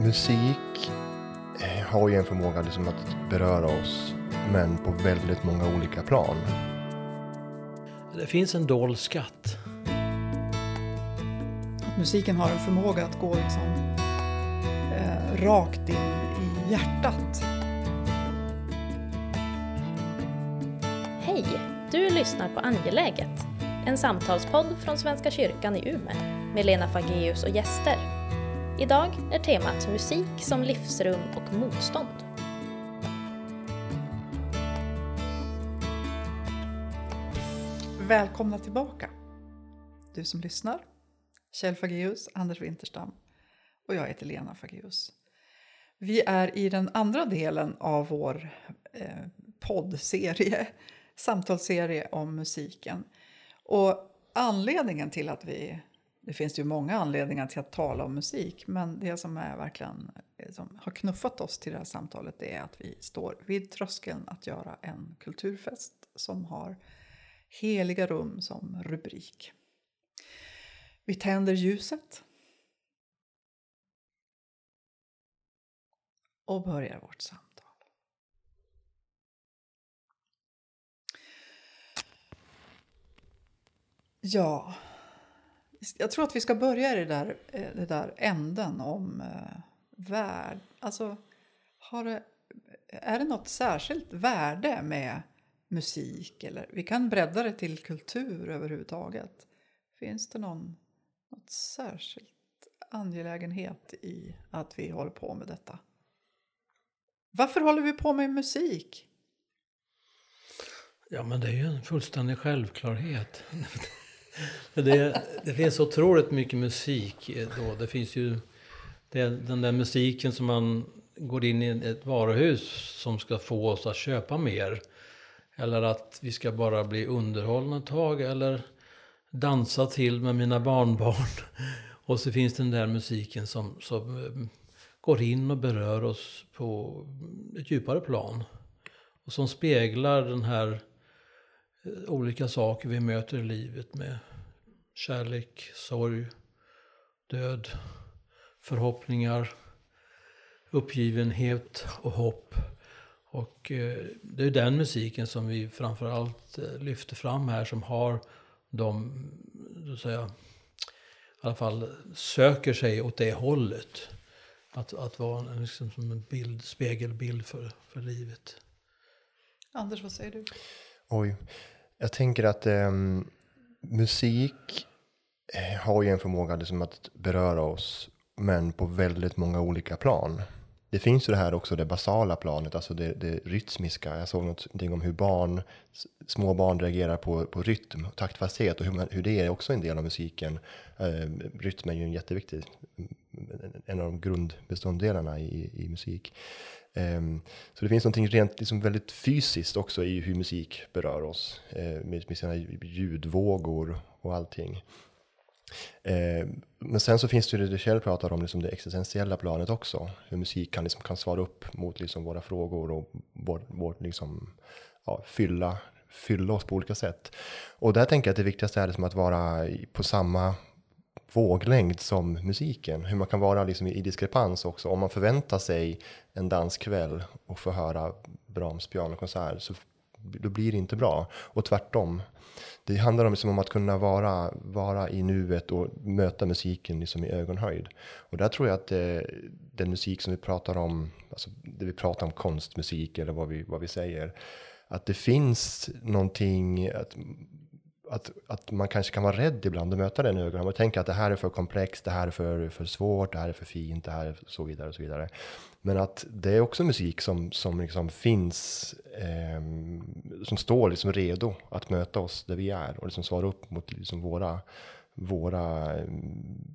musik eh, har ju en förmåga liksom att beröra oss, men på väldigt många olika plan. Det finns en dold skatt. Att musiken har en förmåga att gå liksom, eh, rakt in i hjärtat. Hej! Du lyssnar på Angeläget, en samtalspodd från Svenska kyrkan i Umeå med Lena Fageus och gäster. Idag är temat musik som livsrum och motstånd. Välkomna tillbaka! Du som lyssnar, Kjell Fageus, Anders Winterstam och jag heter Lena Fageus. Vi är i den andra delen av vår eh, poddserie, samtalsserie om musiken. Och anledningen till att vi det finns ju många anledningar till att tala om musik men det som är verkligen som har knuffat oss till det här samtalet det är att vi står vid tröskeln att göra en kulturfest som har Heliga rum som rubrik. Vi tänder ljuset och börjar vårt samtal. Ja, jag tror att vi ska börja i det där, eh, det där änden om eh, värld. Alltså, har det, är det något särskilt värde med musik? Eller, vi kan bredda det till kultur överhuvudtaget. Finns det någon något särskilt angelägenhet i att vi håller på med detta? Varför håller vi på med musik? Ja, men det är ju en fullständig självklarhet det, det finns otroligt mycket musik eh, då. Det finns ju det, den där musiken som man går in i ett varuhus som ska få oss att köpa mer. Eller att vi ska bara bli underhållna ett tag. Eller dansa till med mina barnbarn. Och så finns den där musiken som, som eh, går in och berör oss på ett djupare plan. Och som speglar den här eh, olika saker vi möter i livet med kärlek, sorg, död, förhoppningar, uppgivenhet och hopp. Och eh, det är den musiken som vi framförallt lyfter fram här som har de, så att säga, i alla fall söker sig åt det hållet. Att, att vara liksom som en bild, spegelbild för, för livet. Anders, vad säger du? Oj, jag tänker att eh, musik eh, har ju en förmåga liksom att beröra oss, men på väldigt många olika plan det finns ju det här också, det basala planet, alltså det, det rytmiska. Jag såg någonting om hur barn, små barn reagerar på, på rytm, taktfasthet och hur, hur det är också en del av musiken. Eh, rytm är ju en jätteviktig, en av de grundbeståndsdelarna i, i musik. Ehm, så det finns någonting rent liksom väldigt fysiskt också i hur musik berör oss, eh, med, sina ljudvågor och allting. Ehm, men sen så finns det ju det Kjell pratar om, liksom det existentiella planet också. Hur musik kan, liksom, kan svara upp mot liksom våra frågor och vår, vår liksom, ja, fylla, fylla oss på olika sätt. Och där tänker jag att det viktigaste är liksom att vara på samma våglängd som musiken. Hur man kan vara liksom i diskrepans också. Om man förväntar sig en danskväll och får höra Brahms pianokonsert så då blir det inte bra. Och tvärtom det handlar om, liksom om att kunna vara, vara i nuet och möta musiken liksom i ögonhöjd. Och där tror jag att det, den musik som vi pratar om, alltså det vi pratar om konstmusik eller vad vi, vad vi säger, att det finns någonting, att, att, att man kanske kan vara rädd ibland att möta den ögonen. Man tänker att det här är för komplext, det här är för, för svårt, det här är för fint, det här är så vidare och så vidare. Men att det är också musik som, som liksom finns, eh, som står liksom redo att möta oss där vi är och liksom svara upp mot liksom våra, våra, ehm,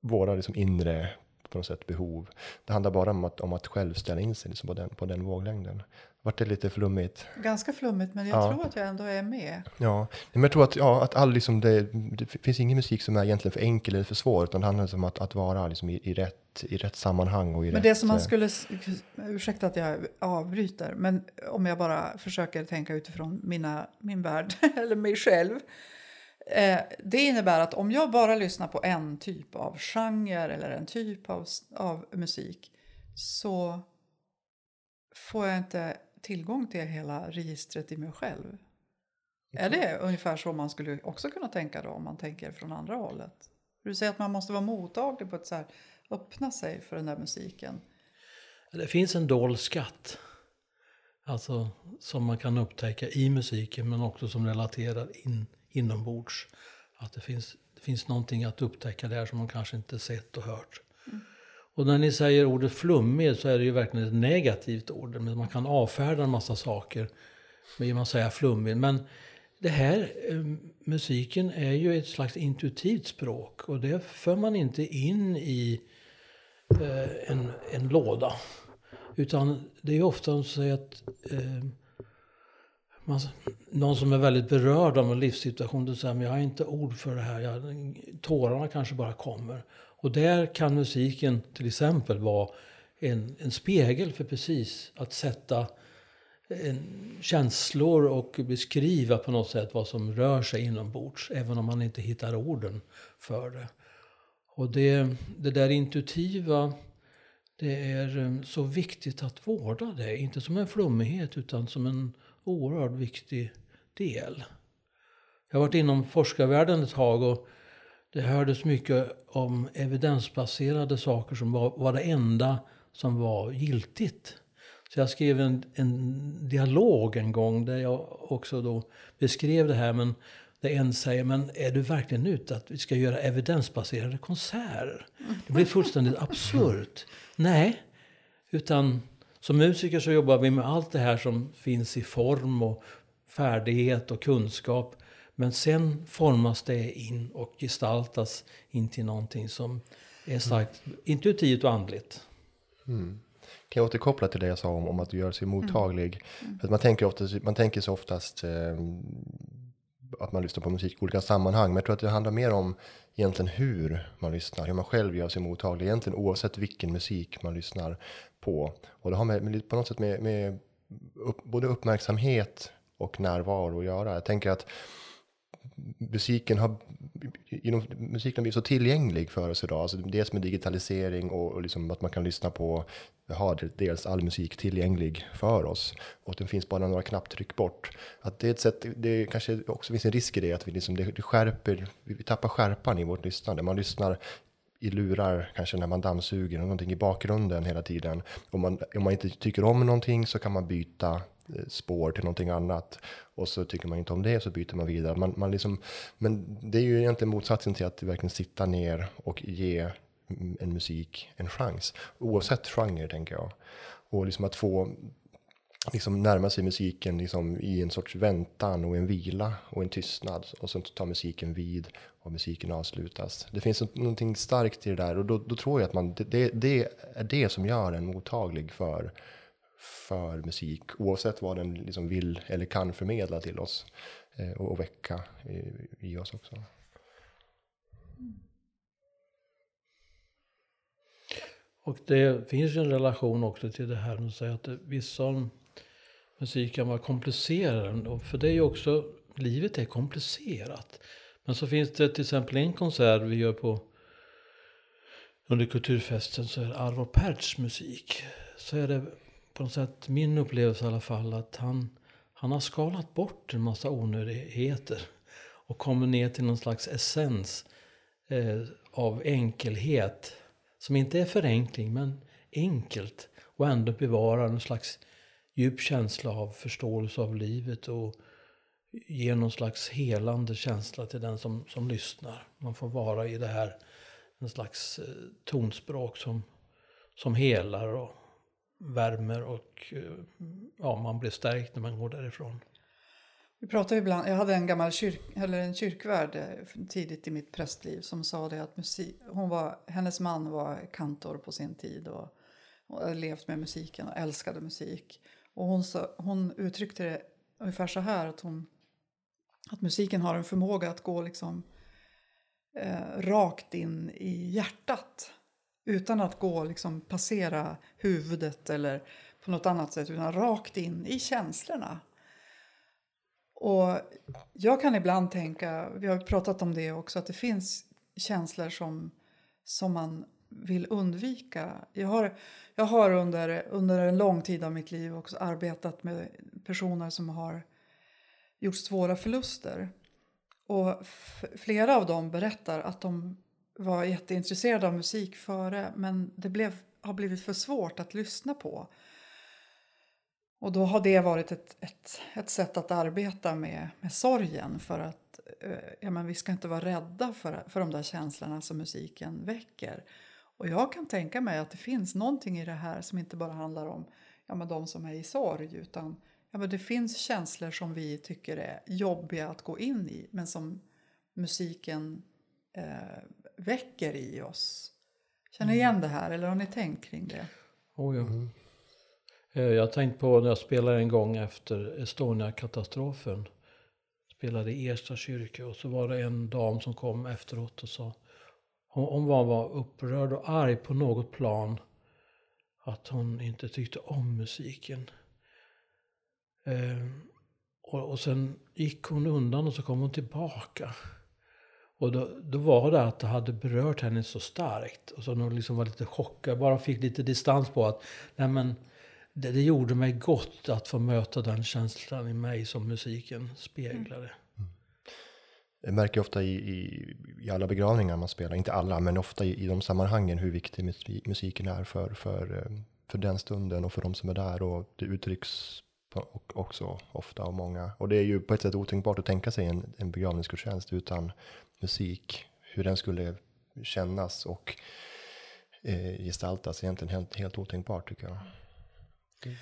våra liksom inre på något sätt behov. Det handlar bara om att, om att själv ställa in sig liksom på, den, på den våglängden. Vart det lite flummigt? Ganska flummigt, men jag ja. tror att jag ändå är med. Ja, men jag tror att, ja, att all, liksom det, det finns ingen musik som är egentligen för enkel eller för svår, utan det handlar om att, att vara liksom i, i, rätt, i rätt sammanhang. Och i men rätt, det som man eh, skulle, ursäkta att jag avbryter, men om jag bara försöker tänka utifrån mina, min värld, eller mig själv. Eh, det innebär att om jag bara lyssnar på en typ av genre eller en typ av, av musik så får jag inte tillgång till hela registret i mig själv. Är det ungefär så man skulle också kunna tänka då om man tänker från andra hållet? Du säger att man måste vara mottaglig på ett så här, öppna sig för den där musiken. Det finns en dold skatt. Alltså som man kan upptäcka i musiken men också som relaterar in, inombords. Att det finns, det finns någonting att upptäcka där som man kanske inte sett och hört. Mm. Och när ni säger ordet flummig så är det ju verkligen ett negativt ord. Men man kan avfärda en massa saker med att säga flummig. Men det här, eh, musiken är ju ett slags intuitivt språk och det för man inte in i eh, en, en låda. Utan det är ofta så att eh, man, någon som är väldigt berörd av en livssituation, du säger men jag har inte ord för det här, jag, tårarna kanske bara kommer. Och där kan musiken till exempel vara en, en spegel för precis att sätta eh, en, känslor och beskriva på något sätt vad som rör sig inombords, även om man inte hittar orden för det. Och det, det där intuitiva det är eh, så viktigt att vårda det. Inte som en flummighet utan som en oerhört viktig del. Jag har varit inom forskarvärlden ett tag och det hördes mycket om evidensbaserade saker som var, var det enda som var giltigt. Så jag skrev en, en dialog en gång där jag också då beskrev det här. Men där en säger, men är du verkligen ute att vi ska göra evidensbaserade konserter? Det blir fullständigt absurt. Nej, utan som musiker så jobbar vi med allt det här som finns i form och färdighet och kunskap. Men sen formas det in och gestaltas in till någonting som är starkt intuitivt och andligt. Mm. Kan jag återkoppla till det jag sa om, om att göra sig mottaglig? Mm. För man, tänker oftast, man tänker så oftast eh, att man lyssnar på musik i olika sammanhang. Men jag tror att det handlar mer om egentligen hur man lyssnar, hur man själv gör sig mottaglig. Egentligen oavsett vilken musik man lyssnar på. Och det har med, med på något sätt med, med upp, både uppmärksamhet och närvaro att göra. Jag tänker att musiken har inom, musiken har blivit så tillgänglig för oss idag. Alltså dels med digitalisering och, och liksom att man kan lyssna på, ha dels all musik tillgänglig för oss. Och den finns bara några knapptryck bort. Att det är ett sätt, det kanske också finns en risk i det, att vi liksom, det, det skärper, vi tappar skärpan i vårt lyssnande. Man lyssnar i lurar, kanske när man dammsuger, någonting i bakgrunden hela tiden. Om man, om man inte tycker om någonting så kan man byta spår till någonting annat. Och så tycker man inte om det så byter man vidare. Man, man liksom, men det är ju egentligen motsatsen till att verkligen sitta ner och ge en musik en chans. Oavsett genre tänker jag. Och liksom att få liksom närma sig musiken liksom i en sorts väntan och en vila och en tystnad. Och sen tar musiken vid och musiken avslutas. Det finns någonting starkt i det där och då, då tror jag att man, det, det är det som gör en mottaglig för för musik oavsett vad den liksom vill eller kan förmedla till oss eh, och, och, väcka i, i oss också. Och det finns ju en relation också till det här med att säga att vissa musik kan vara komplicerad. För det är ju också, livet är komplicerat. Men så finns det till exempel en konsert vi gör på under kulturfesten så är det Arvo Pärts musik. Så är det på något sätt min upplevelse i alla fall att han, han har skalat bort en massa onödigheter och kommer ner till någon slags essens eh, av enkelhet som inte är förenkling men enkelt och ändå bevarar någon slags djup känsla av förståelse av livet och ger någon slags helande känsla till den som, som lyssnar. Man får vara i det här en slags eh, tonspråk som, som helar och värmer och eh, ja, man blir stärkt när man går därifrån. Vi pratar ibland, jag hade en gammal kyrk, eller en kyrkvärd eh, tidigt i mitt prästliv som sa det att musik, hon var, hennes man var kantor på sin tid och, och hade levt med musiken och älskade musik. Och hon, sa, hon uttryckte det ungefär så här att, hon, att musiken har en förmåga att gå liksom eh, rakt in i hjärtat. Utan att gå liksom passera huvudet eller på något annat sätt utan rakt in i känslorna. Och jag kan ibland tänka, vi har pratat om det också, att det finns känslor som, som man vill undvika. Jag har, jag har under, under en lång tid av mitt liv också arbetat med personer som har gjort svåra förluster. Och flera av dem berättar att de var jätteintresserad av musik före men det blev, har blivit för svårt att lyssna på. Och då har det varit ett, ett, ett sätt att arbeta med, med sorgen för att eh, ja, men vi ska inte vara rädda för, för de där känslorna som musiken väcker. Och jag kan tänka mig att det finns någonting i det här som inte bara handlar om ja, men de som är i sorg utan ja, men det finns känslor som vi tycker är jobbiga att gå in i men som musiken eh, väcker i oss. Känner ni igen det här eller har ni tänkt kring det? Oh, ja. Mm. Jag har tänkt på när jag spelade en gång efter Estonia-katastrofen. Spelade i Ersta kyrka och så var det en dam som kom efteråt och sa hon, hon var, var upprörd och arg på något plan. Att hon inte tyckte om musiken. Eh, och, och sen gick hon undan och så kom hon tillbaka. Och då, då var det att det hade berört henne så starkt. Och så hon liksom var lite chockad, bara fick lite distans på att nej men, det, det, gjorde mig gott att få möta den känslan i mig som musiken speglade. Mm. Jag märker ofta i, i, i, alla begravningar man spelar, inte alla, men ofta i, i de sammanhangen hur viktig musiken är för, för, eh, för den stunden och för de som är där. Och det uttrycks också ofta av många. Och det är ju på ett sätt otänkbart att tänka sig en, en begravningsgudstjänst utan musik. Hur den skulle kännas och eh, gestaltas egentligen helt, helt otänkbart tycker jag. Mm.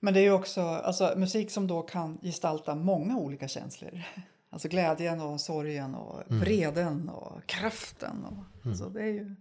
Men det är ju också alltså, musik som då kan gestalta många olika känslor. Alltså glädjen och sorgen och mm. vreden och kraften. Och, mm. alltså, det är ju...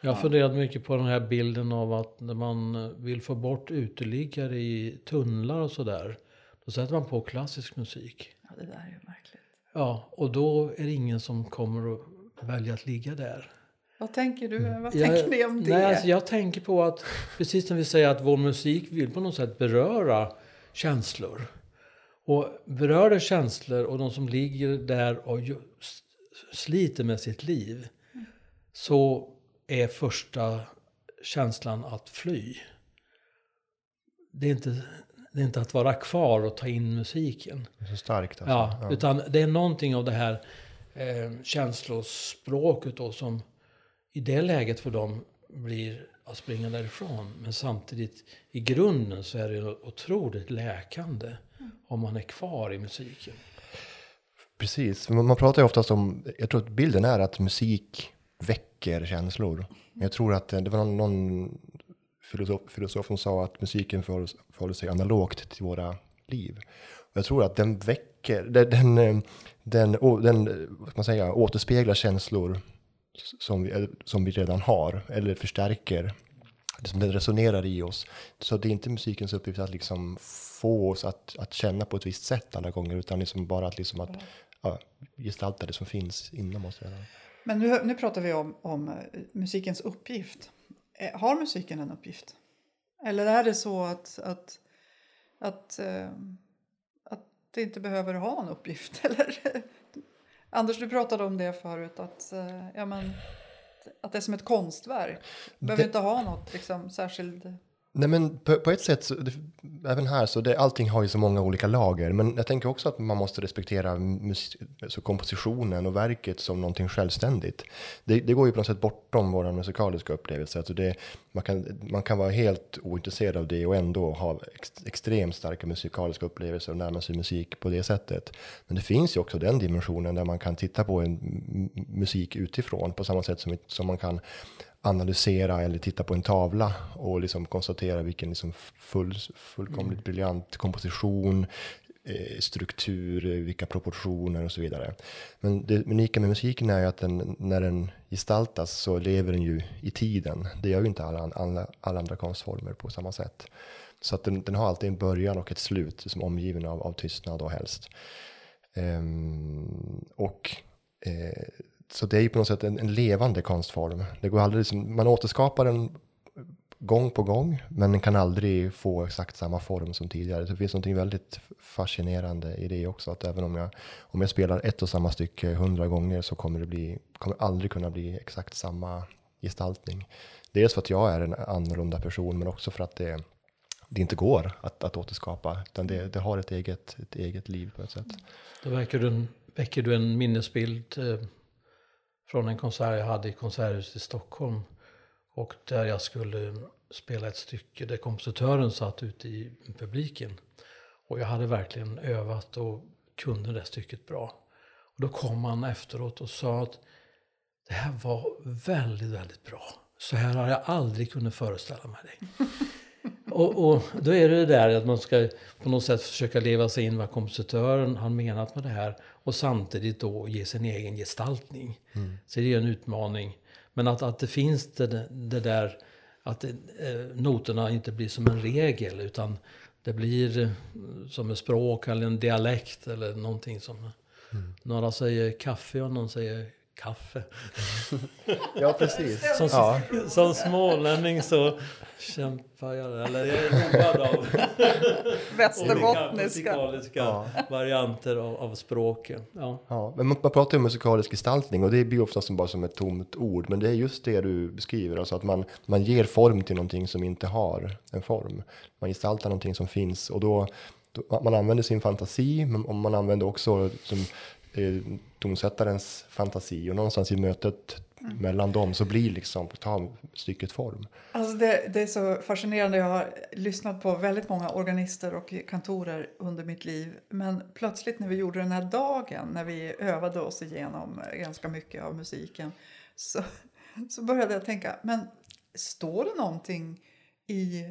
Jag har funderat mycket på den här bilden av att när man vill få bort uteliggare i tunnlar och sådär. Då sätter man på klassisk musik. Ja, det där är ju märkligt. Ja, och då är det ingen som kommer att välja att ligga där. Vad tänker du? Vad jag, tänker ni om det? Nej, alltså jag tänker på att, precis som vi säger att vår musik vill på något sätt beröra känslor. Och berör känslor och de som ligger där och sliter med sitt liv. Mm. Så är första känslan att fly. Det är inte, det är inte att vara kvar och ta in musiken. Det är så starkt alltså. Ja, ja. utan det är någonting av det här eh, känslospråket då som i det läget för dem blir att springa därifrån. Men samtidigt i grunden så är det otroligt läkande om man är kvar i musiken. Precis, man pratar ju oftast om, jag tror att bilden är att musik väcker känslor. Jag tror att det var någon, någon filosof, filosofen sa att musiken förhåller, förhåller sig analogt till våra liv. Och jag tror att den väcker, den, den, eh, den, den vad man säga, återspeglar känslor som vi, eh, som vi redan har, eller förstärker. Liksom den resonerar i oss. Så det är inte musikens uppgift att liksom få oss att, att känna på ett visst sätt alla gånger, utan liksom bara att, liksom att ja, gestalta det som finns inom oss redan. Men nu, nu pratar vi om, om eh, musikens uppgift. Eh, har musiken en uppgift? Eller är det så att, att, att, äh, att det inte behöver ha en uppgift? Eller? Anders, du pratade om det förut, att, äh, ja, men, att det är som ett konstverk. Det behöver det... inte ha något liksom, särskilt Nej men på, på, ett sätt, så, det, även här, så det, allting har ju så många olika lager. Men jag tänker också att man måste respektera så alltså kompositionen och verket som någonting självständigt. Det, det går ju på något sätt bortom vår musikaliska upplevelse. Alltså det, man, kan, man kan vara helt ointresserad av det och ändå ha ex, extremt starka musikaliska upplevelser och närma sig musik på det sättet. Men det finns ju också den dimensionen där man kan titta på en musik utifrån på samma sätt som, som man kan analysera eller titta på en tavla och liksom konstatera vilken liksom full, fullkomligt mm. briljant komposition, Eh, struktur, vilka proportioner och så vidare. Men det unika med musiken är ju att den, när den gestaltas så lever den ju i tiden. Det gör ju inte alla, alla, alla andra konstformer på samma sätt. Så att den, den, har alltid en början och ett slut som omgiven av, av tystnad och helst. Um, och eh, så det är ju på något sätt en, en levande konstform. Det går aldrig, liksom, man återskapar den gång på gång, men den kan aldrig få exakt samma form som tidigare. Det finns något väldigt fascinerande i det också, att även om jag, om jag spelar ett och samma stycke hundra gånger så kommer det bli, kommer aldrig kunna bli exakt samma gestaltning. Dels för att jag är en annorlunda person, men också för att det, det inte går att, att återskapa, utan det, det har ett eget, ett eget liv på ett sätt. Då väcker du en, väcker du en minnesbild eh, från en konsert jag hade i Konserthuset i Stockholm. Och där jag skulle spela ett stycke där kompositören satt ute i publiken. Och jag hade verkligen övat och kunde det stycket bra. Och då kom han efteråt och sa att det här var väldigt, väldigt bra. Så här har jag aldrig kunnat föreställa mig det. och, och då är det det där att man ska på något sätt försöka leva sig in vad kompositören har menat med det här och samtidigt då ge sin egen gestaltning. Mm. Så det är en utmaning. Men att, att det finns det, det där att eh, noterna inte blir som en regel utan det blir eh, som ett språk eller en dialekt eller någonting som mm. några säger kaffe och någon säger kaffe. ja, precis. Som, ja. som smålänning så kämpar jag, eller jag är road av västerbottniska ja. varianter av, av språken. Ja. Ja, men man, man pratar ju om musikalisk gestaltning och det blir ofta som bara som ett tomt ord. Men det är just det du beskriver, alltså att man, man ger form till någonting som inte har en form. Man gestaltar någonting som finns och då man använder sin fantasi, men man använder också som tonsättarens fantasi och någonstans i mötet mm. mellan dem så blir liksom ta stycket form. Alltså det, det, är så fascinerande. Jag har lyssnat på väldigt många organister och kantorer under mitt liv. Men plötsligt när vi gjorde den här dagen, när vi övade oss igenom ganska mycket av musiken, så, så började jag tänka, men står det någonting i,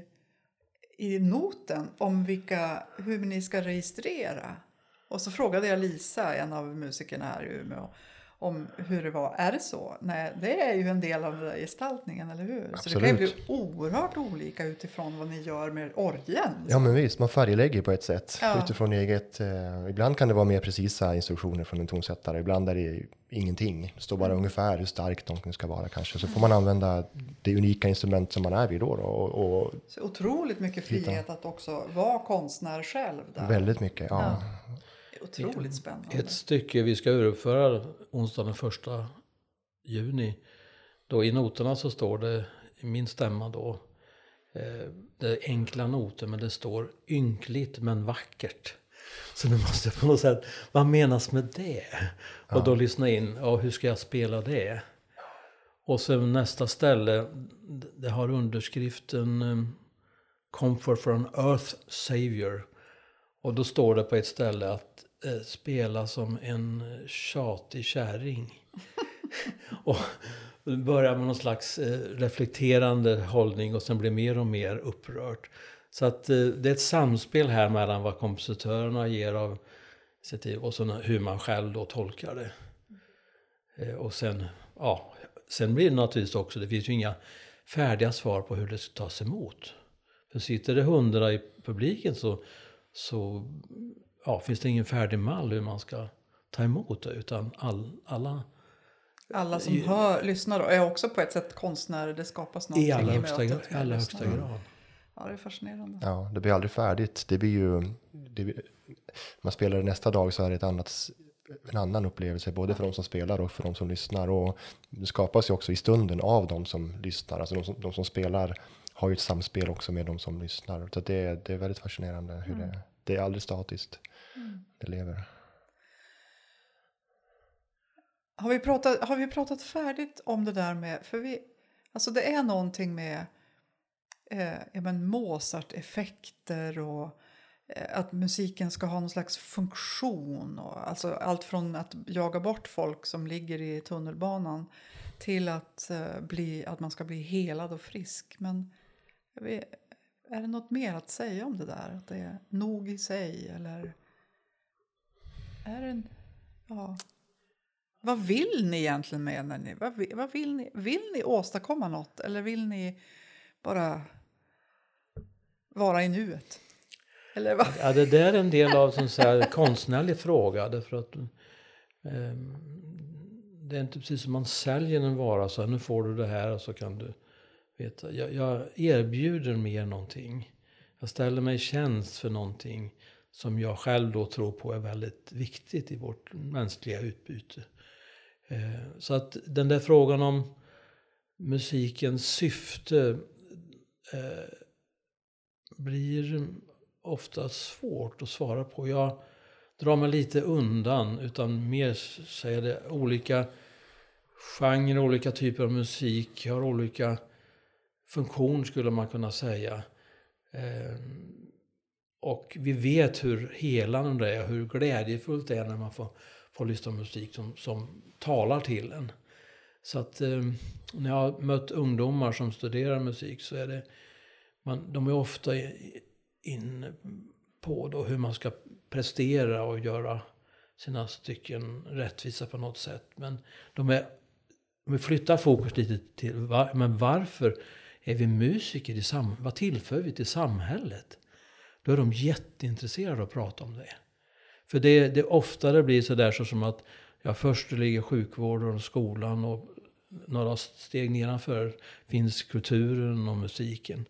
i noten om vilka, hur ni ska registrera? Och så frågade jag Lisa, en av musikerna här i Umeå, om hur det var. Är det så? Nej, det är ju en del av gestaltningen, eller hur? Absolut. Så det kan ju bli oerhört olika utifrån vad ni gör med orgeln. Ja, men visst, man färglägger på ett sätt ja. utifrån eget. Eh, ibland kan det vara mer precisa instruktioner från en tonsättare, ibland är det ingenting. Det står bara mm. ungefär hur stark tonen ska vara kanske. Så får man använda det unika instrument som man är vid då och, och så otroligt mycket frihet hitta. att också vara konstnär själv. Där. Väldigt mycket, ja. ja. Otroligt spännande. Ett stycke vi ska överföra onsdagen den första juni. Då i noterna så står det, i min stämma då, eh, det är enkla noter men det står ynkligt men vackert. Så nu måste jag på något sätt, vad menas med det? Ja. Och då lyssna in, ja hur ska jag spela det? Och sen nästa ställe, det har underskriften um, Comfort from Earth Savior. Och då står det på ett ställe att eh, spela som en tjatig kärring. och börjar med någon slags eh, reflekterande hållning och sen blir mer och mer upprört. Så att eh, det är ett samspel här mellan vad kompositörerna ger av initiativ och sen hur man själv då tolkar det. Eh, och sen, ja, sen blir det naturligtvis också, det finns ju inga färdiga svar på hur det ska tas emot. För sitter det hundra i publiken så, så ja, finns det ingen färdig mall hur man ska ta emot det. Utan all, alla... Alla som hör, lyssnar är också på ett sätt konstnärer. Det skapas någonting i, alla högsta, i allra högsta grad. Ja, det är fascinerande. Ja, det blir aldrig färdigt. Det blir ju... Det man spelar det nästa dag så är det ett annat, en annan upplevelse, både för de som spelar och för de som lyssnar. Och det skapas ju också i stunden av de som lyssnar. Alltså de som, de som spelar har ju ett samspel också med de som lyssnar. Så det, det är väldigt fascinerande hur mm. det, det är aldrig statiskt. Mm. Det lever. Har vi, pratat, har vi pratat färdigt om det där med... För vi, alltså det är någonting med eh, Mozart-effekter och eh, att musiken ska ha någon slags funktion. Och, alltså allt från att jaga bort folk som ligger i tunnelbanan till att, eh, bli, att man ska bli helad och frisk. Men vet, är det något mer att säga om det där? Att det är nog i sig eller är det en, ja. Vad vill ni egentligen med när ni, vad, vad vill ni? Vill ni åstadkomma något eller vill ni bara vara i nuet? Eller vad? Ja, det där är en del av en konstnärlig fråga. Därför att, eh, det är inte precis som man säljer en vara så här, nu får du det här och så kan du vet, jag, jag erbjuder mer någonting. Jag ställer mig i tjänst för någonting som jag själv då tror på är väldigt viktigt i vårt mänskliga utbyte. Eh, så att den där frågan om musikens syfte eh, blir ofta svårt att svara på. Jag drar mig lite undan utan mer säger det olika genrer, olika typer av musik har olika funktion skulle man kunna säga. Eh, och vi vet hur helande det är, hur glädjefullt det är när man får, får lyssna på musik som, som talar till en. Så att eh, när jag har mött ungdomar som studerar musik så är det, man, de är ofta inne på då hur man ska prestera och göra sina stycken rättvisa på något sätt. Men de är, vi flyttar fokus lite till, var, men varför är vi musiker i samhället? Vad tillför vi till samhället? Då är de jätteintresserade av att prata om det. För det, det oftare blir sådär så som att ja, först ligger sjukvården och skolan och några steg nedanför finns kulturen och musiken.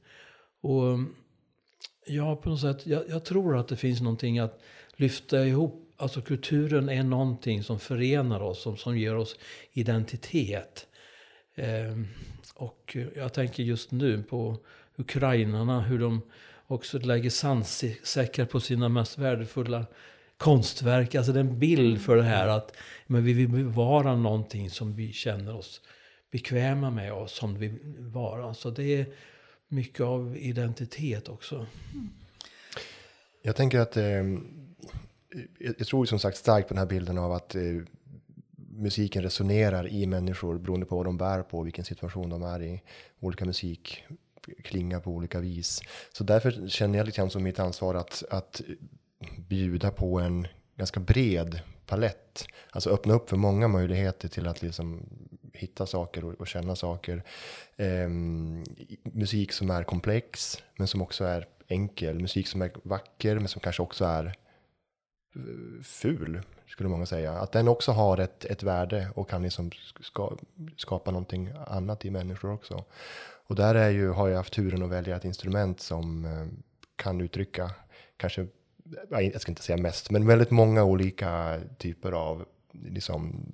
Och ja, på något sätt, jag, jag, tror att det finns någonting att lyfta ihop. Alltså kulturen är någonting som förenar oss, som, som ger oss identitet. Eh, och jag tänker just nu på ukrainarna, hur de också lägger sandsäckar på sina mest värdefulla konstverk. Alltså det är en bild för det här att men vi vill bevara någonting som vi känner oss bekväma med och som vi vill vara. Så det är mycket av identitet också. Jag tänker att eh, jag tror som sagt starkt på den här bilden av att eh, musiken resonerar i människor beroende på vad de bär på, vilken situation de är i. Olika musik klinga på olika vis. Så därför känner jag lite grann som mitt ansvar att, att bjuda på en ganska bred palett. Alltså öppna upp för många möjligheter till att liksom hitta saker och, och känna saker. Eh, musik som är komplex men som också är enkel. Musik som är vacker men som kanske också är eh, ful, skulle många säga. Att den också har ett, ett värde och kan liksom ska, skapa någonting annat i människor också. Och där är ju, har jag haft turen att välja ett instrument som eh, kan uttrycka, kanske, jag ska inte säga mest, men väldigt många olika typer av liksom,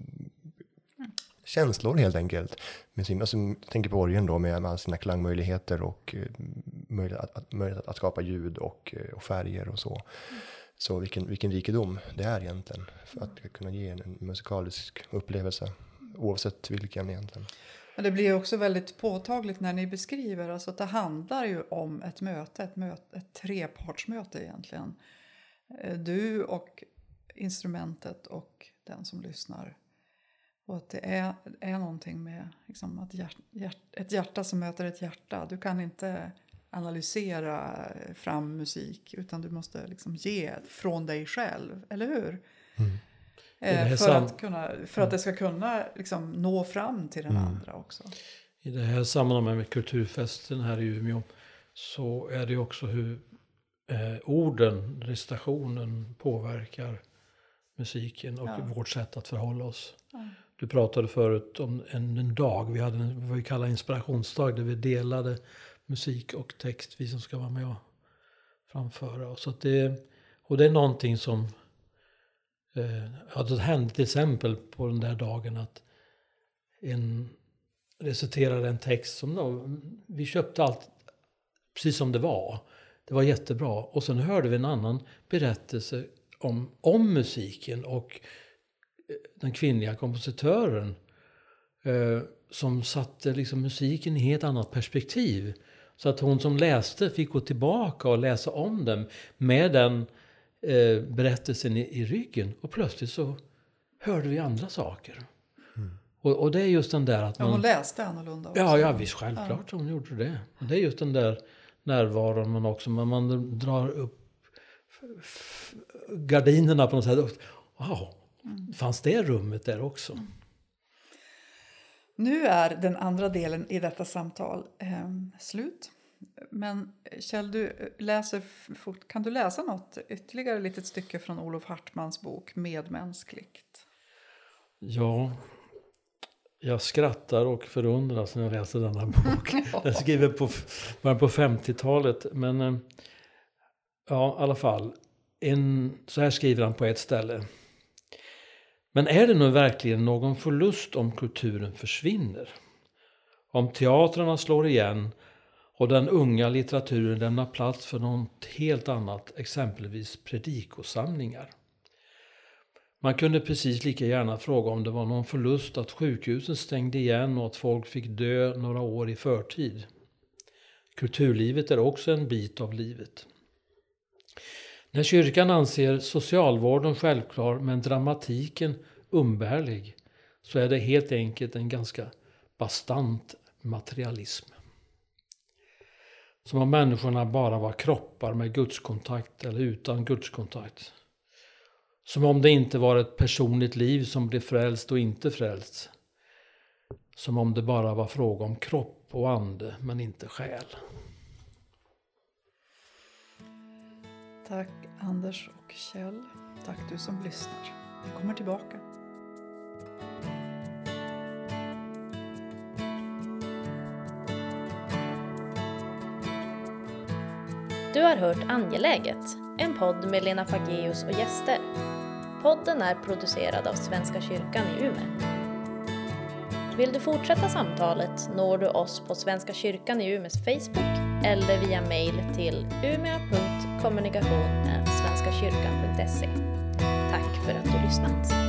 känslor helt enkelt. Med sin, alltså, jag tänker på orgeln då med, med sina klangmöjligheter och eh, möjlighet, att, möjlighet att skapa ljud och, eh, och färger och så. Mm. Så vilken, vilken rikedom det är egentligen för att kunna ge en, en musikalisk upplevelse oavsett vilken egentligen. Men det blir också väldigt påtagligt när ni beskriver alltså att det handlar ju om ett möte, ett, möte, ett trepartsmöte egentligen. Eh, du och instrumentet och den som lyssnar. Och att det är, är någonting med liksom att hjärt, hjärt, ett hjärta som möter ett hjärta. Du kan inte analysera fram musik utan du måste liksom ge från dig själv, eller hur? Mm. Eh, för, att kunna, för att det ska kunna liksom nå fram till den mm. andra också. I det här sammanhanget med kulturfesten här i Umeå så är det också hur eh, orden, recitationen påverkar musiken och ja. vårt sätt att förhålla oss. Ja. Du pratade förut om en, en, dag, vi hade en, vad vi kallar inspirationsdag där vi delade musik och text, vi som ska vara med och framföra. Och, så det, och det är någonting som Eh, ja, det hände till exempel på den där dagen att en reciterade en text som då, vi köpte allt precis som det var. Det var jättebra. Och sen hörde vi en annan berättelse om, om musiken och eh, den kvinnliga kompositören eh, som satte liksom musiken i ett helt annat perspektiv. Så att hon som läste fick gå tillbaka och läsa om den med den eh, berättelsen i, i, ryggen. Och plötsligt så hörde vi andra saker. Mm. Och, och, det är just den där att man... Ja, hon läste annorlunda också. Ja, ja visst självklart ja. hon gjorde det. Och det är just den där närvaron man också, man, man drar upp gardinerna på något sätt. Wow, mm. fanns det rummet där också? Mm. Nu är den andra delen i detta samtal eh, slut. Men Kjell, du läser fort. Kan du läsa något ytterligare litet stycke från Olof Hartmans bok Medmänskligt? Ja, Jag skrattar och förundras när jag läser denna bok. Den är skriven på, början på 50-talet. Men eh, ja, i alla fall. En, så här skriver han på ett ställe. Men är det nu verkligen någon förlust om kulturen försvinner? Om teatrarna slår igen och den unga litteraturen lämnar plats för något helt annat, exempelvis predikosamlingar. Man kunde precis lika gärna fråga om det var någon förlust att sjukhusen stängde igen och att folk fick dö några år i förtid. Kulturlivet är också en bit av livet. När kyrkan anser socialvården självklar men dramatiken umbärlig så är det helt enkelt en ganska bastant materialism. Som om människorna bara var kroppar med gudskontakt eller utan gudskontakt. Som om det inte var ett personligt liv som blev frälst och inte frälst. Som om det bara var fråga om kropp och ande men inte själ. Tack Anders och Kjell. Tack du som lyssnar. Vi kommer tillbaka. Du har hört Angeläget, en podd med Lena Fageus och gäster. Podden är producerad av Svenska kyrkan i Umeå. Vill du fortsätta samtalet når du oss på Svenska kyrkan i Umeås Facebook eller via mail till umea.kommunikation.svenskakyrkan.se. Tack för att du lyssnat.